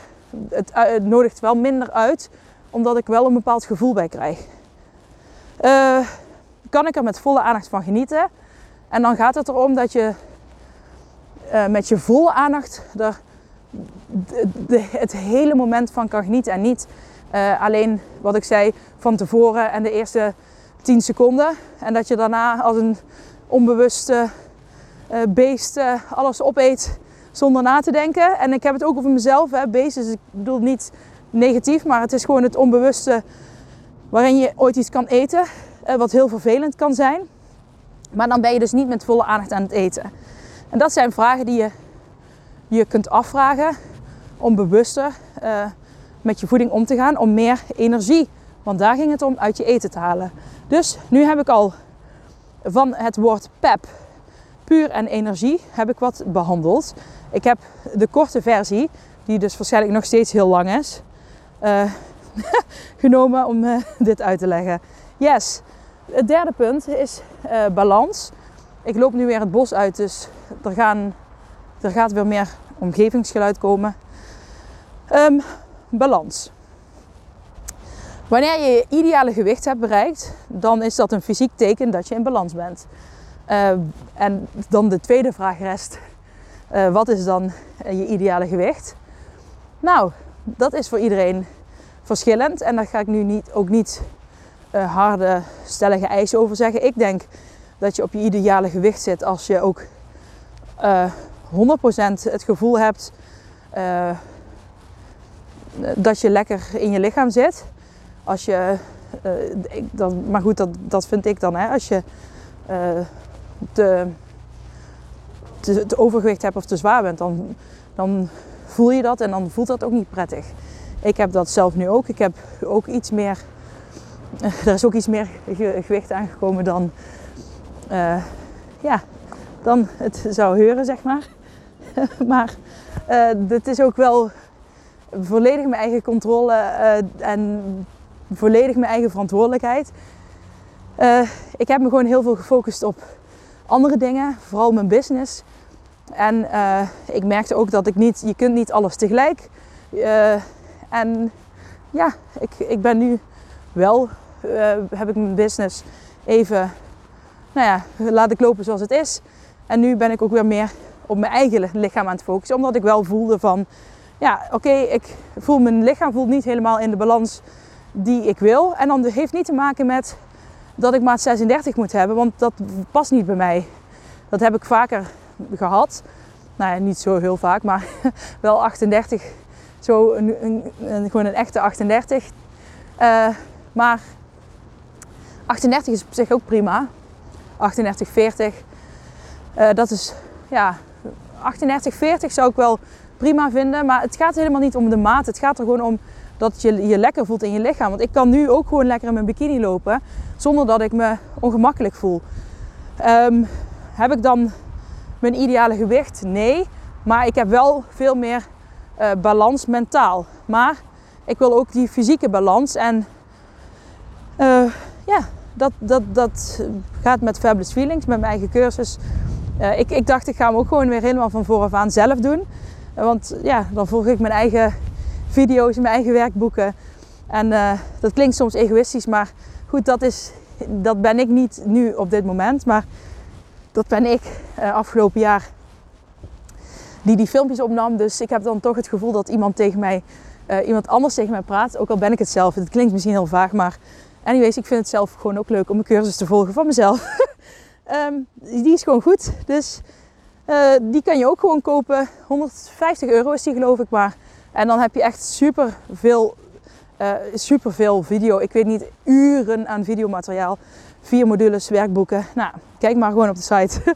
het, uh, het nodigt wel minder uit, omdat ik wel een bepaald gevoel bij krijg. kan ik er met volle aandacht van genieten? En dan gaat het erom dat je met je volle aandacht er de, het hele moment van kan genieten. En niet alleen wat ik zei van tevoren en de eerste 10 seconden. En dat je daarna als een onbewuste beest uh, alles opeet zonder na te denken. En ik heb het ook over mezelf. Hè. Beest is, ik bedoel niet negatief, maar het is gewoon het onbewuste waarin je ooit iets kan eten. wat heel vervelend kan zijn. Maar dan ben je dus niet met volle aandacht aan het eten. En dat zijn vragen die je je kunt afvragen om bewuster uh, met je voeding om te gaan, om meer energie, want daar ging het om, uit je eten te halen. Dus nu heb ik al van het woord pep, puur en energie, heb ik wat behandeld. Ik heb de korte versie, die dus waarschijnlijk nog steeds heel lang is, uh, genomen om uh, dit uit te leggen. Yes, het derde punt is balans. Ik loop nu weer het bos uit, dus er, gaan, er gaat weer meer omgevingsgeluid komen. Um, balans. Wanneer je je ideale gewicht hebt bereikt, dan is dat een fysiek teken dat je in balans bent. Uh, en dan de tweede vraag rest: uh, wat is dan je ideale gewicht? Nou, dat is voor iedereen verschillend en daar ga ik nu niet, ook niet harde, stellige eisen over zeggen. Ik denk dat je op je ideale gewicht zit als je ook 100% het gevoel hebt dat je lekker in je lichaam zit. Als je, maar goed, dat, dat vind ik dan. Hè, als je te, te, overgewicht hebt of te zwaar bent, dan, dan voel je dat en dan voelt dat ook niet prettig. Ik heb dat zelf nu ook. Ik heb ook iets meer. Er is ook iets meer gewicht aangekomen dan. ja, dan het zou heuren, zeg maar. maar uh, is ook wel volledig mijn eigen controle uh, en volledig mijn eigen verantwoordelijkheid. Ik heb me gewoon heel veel gefocust op andere dingen, vooral mijn business. En ik merkte ook dat ik niet, je kunt niet alles tegelijk. en ja, ik, ik ben nu wel, heb ik mijn business even, nou ja, laat ik lopen zoals het is. En nu ben ik ook weer meer op mijn eigen lichaam aan het focussen. Omdat ik wel voelde van, ja oké, ik voel mijn lichaam voelt niet helemaal in de balans die ik wil. En dan heeft niet te maken met dat ik maat 36 moet hebben, want dat past niet bij mij. Dat heb ik vaker gehad. Nou ja, niet zo heel vaak, maar wel 38. Zo een, een, een gewoon een echte 38. Uh, maar 38 is op zich ook prima. 38, 40. Uh, dat is, ja, 38, 40 zou ik wel prima vinden. Maar het gaat helemaal niet om de maat. Het gaat er gewoon om dat je je lekker voelt in je lichaam. Want ik kan nu ook gewoon lekker in mijn bikini lopen. Zonder dat ik me ongemakkelijk voel. Um, heb ik dan mijn ideale gewicht? Nee. Maar ik heb wel veel meer uh, balans mentaal. Maar ik wil ook die fysieke balans. En uh, ja, dat, dat, dat gaat met Fabulous Feelings, met mijn eigen cursus. Uh, ik, ik dacht, ik ga hem ook gewoon weer helemaal van vooraf aan zelf doen. want ja, dan volg ik mijn eigen video's, mijn eigen werkboeken. En uh, dat klinkt soms egoïstisch, maar goed, dat, is, dat ben ik niet nu op dit moment. Maar dat ben ik uh, afgelopen jaar die die filmpjes opnam. Dus ik heb dan toch het gevoel dat iemand tegen mij, uh, iemand anders tegen mij praat. Ook al ben ik het zelf. Het klinkt misschien heel vaag, maar anyways, ik vind het zelf gewoon ook leuk om een cursus te volgen van mezelf. um, die is gewoon goed. Dus die kan je ook gewoon kopen. 150 euro is die geloof ik maar. En dan heb je echt super veel, uh, super veel video. Ik weet niet, uren aan videomateriaal. Vier modules, werkboeken. Nou, kijk maar gewoon op de site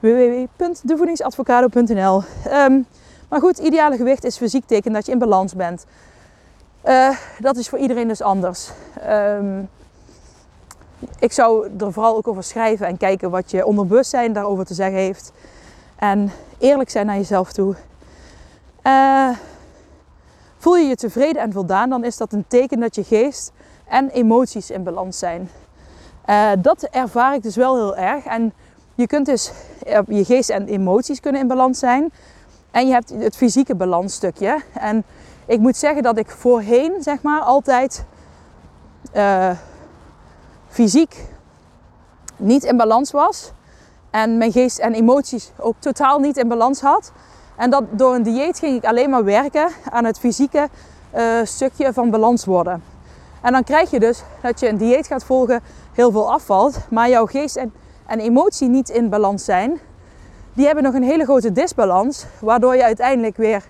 www.devoedingsadvocado.nl. Ehm, maar goed, ideale gewicht is fysiek teken dat je in balans bent. Uh, dat is voor iedereen dus anders. Um, ik zou er vooral ook over schrijven en kijken wat je onderbewustzijn daarover te zeggen heeft. En eerlijk zijn naar jezelf toe. Uh, voel je je tevreden en voldaan, dan is dat een teken dat je geest en emoties in balans zijn. Uh, dat ervaar ik dus wel heel erg. En je kunt dus, je geest en emoties kunnen in balans zijn. En je hebt het fysieke balansstukje. En ik moet zeggen dat ik voorheen, zeg maar, altijd uh, fysiek niet in balans was. En mijn geest en emoties ook totaal niet in balans had. En dat door een dieet ging ik alleen maar werken aan het fysieke uh, stukje van balans worden. En dan krijg je dus dat je een dieet gaat volgen, heel veel afvalt, maar jouw geest en, en emotie niet in balans zijn. Die hebben nog een hele grote disbalans, waardoor je uiteindelijk weer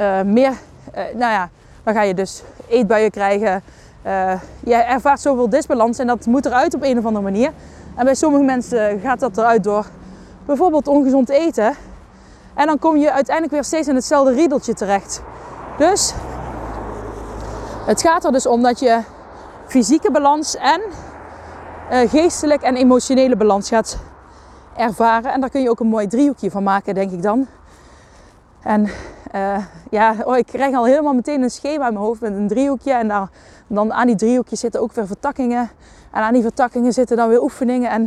uh, meer, uh, nou ja, dan ga je dus eetbuien krijgen. je ervaart zoveel disbalans en dat moet eruit op een of andere manier. En bij sommige mensen gaat dat eruit door bijvoorbeeld ongezond eten. En dan kom je uiteindelijk weer steeds in hetzelfde riedeltje terecht. Dus het gaat er dus om dat je fysieke balans en uh, geestelijk en emotionele balans gaat ervaren. En daar kun je ook een mooi driehoekje van maken, denk ik dan. En uh, ja, oh, ik krijg al helemaal meteen een schema in mijn hoofd met een driehoekje. En daar, dan aan die driehoekjes zitten ook weer vertakkingen. En aan die vertakkingen zitten dan weer oefeningen. En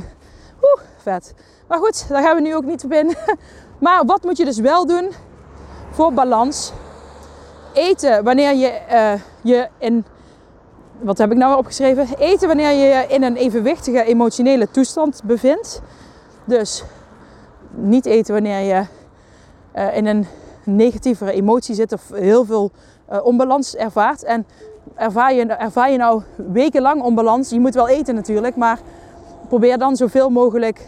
oeh, vet. Maar goed, daar gaan we nu ook niet in. Maar wat moet je dus wel doen voor balans? Eten wanneer je uh, je in. Wat heb ik nou opgeschreven? Eten wanneer je je in een evenwichtige emotionele toestand bevindt. Dus niet eten wanneer je uh, in een negatievere emotie zit of heel veel uh, onbalans ervaart. En ervaar je, ervaar je nou wekenlang onbalans, je moet wel eten natuurlijk, maar probeer dan zoveel mogelijk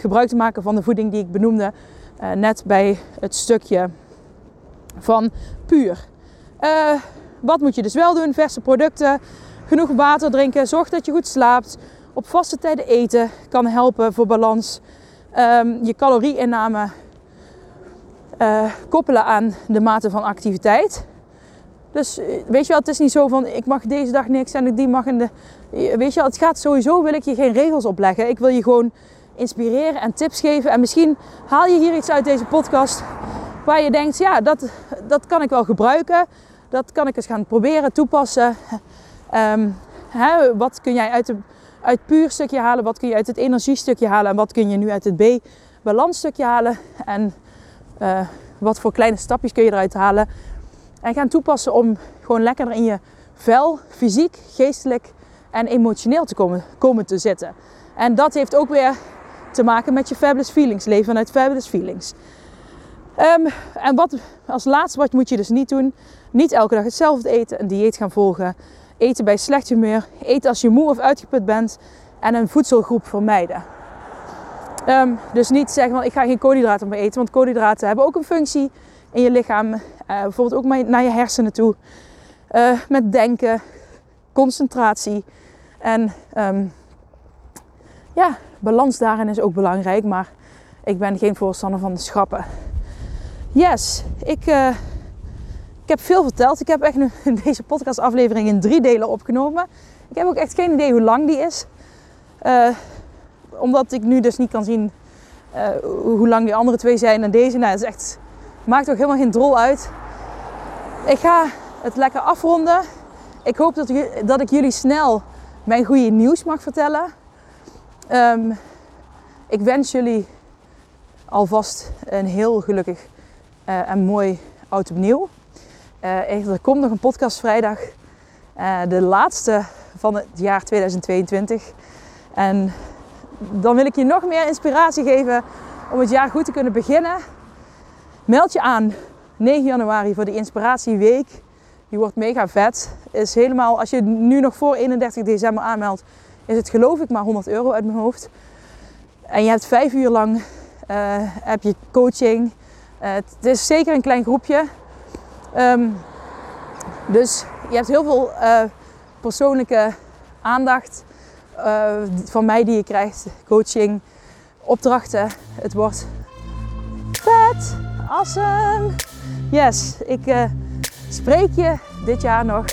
gebruik te maken van de voeding die ik benoemde uh, net bij het stukje van puur. Uh, wat moet je dus wel doen? Verse producten, genoeg water drinken, zorg dat je goed slaapt. Op vaste tijden eten kan helpen voor balans. Um, je calorieinname uh, koppelen aan de mate van activiteit. Dus weet je wel, het is niet zo van ik mag deze dag niks en die mag in de. Weet je wel, het gaat sowieso, wil ik je geen regels opleggen. Ik wil je gewoon inspireren en tips geven. En misschien haal je hier iets uit deze podcast waar je denkt, ja, dat, dat kan ik wel gebruiken. Dat kan ik eens gaan proberen, toepassen. Um, hè, wat kun jij uit, de, uit het puur stukje halen? Wat kun je uit het energiestukje halen? En wat kun je nu uit het B-balansstukje halen? En uh, wat voor kleine stapjes kun je eruit halen? En gaan toepassen om gewoon lekkerder in je vel, fysiek, geestelijk en emotioneel te komen, komen te zitten. En dat heeft ook weer te maken met je fabulous feelings. Leven vanuit fabulous feelings. Um, en wat als laatste, wat moet je dus niet doen? Niet elke dag hetzelfde eten, een dieet gaan volgen. Eten bij slecht humeur. Eten als je moe of uitgeput bent. En een voedselgroep vermijden. Ehm, dus niet zeggen van ik ga geen koolhydraten meer eten. Want koolhydraten hebben ook een functie in je lichaam. Uh, bijvoorbeeld ook naar je hersenen toe. Uh, met denken, concentratie. En um, ja, balans daarin is ook belangrijk. Maar ik ben geen voorstander van de schappen. Yes, ik, uh, ik heb veel verteld. Ik heb echt nu deze podcastaflevering in drie delen opgenomen. Ik heb ook echt geen idee hoe lang die is. Uh, omdat ik nu dus niet kan zien uh, hoe lang die andere twee zijn en deze. Nou, het is echt, maakt ook helemaal geen drol uit. Ik ga het lekker afronden. Ik hoop dat, dat ik jullie snel mijn goede nieuws mag vertellen. Um, ik wens jullie alvast een heel gelukkig uh, en mooi oud opnieuw. Uh, er komt nog een podcast vrijdag. Uh, de laatste van het jaar 2022. En dan wil ik je nog meer inspiratie geven om het jaar goed te kunnen beginnen. Meld je aan 9 januari voor de Inspiratieweek. Die wordt mega vet. Is helemaal, als je nu nog voor 31 december aanmeldt, is het geloof ik maar 100 euro uit mijn hoofd. En je hebt vijf uur lang uh, heb je coaching. Uh, het is zeker een klein groepje. Um, dus je hebt heel veel uh, persoonlijke aandacht van mij die je krijgt. Coaching, opdrachten. Het wordt vet. Awesome. Yes, ik spreek je dit jaar nog.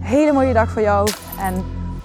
Hele mooie dag voor jou. En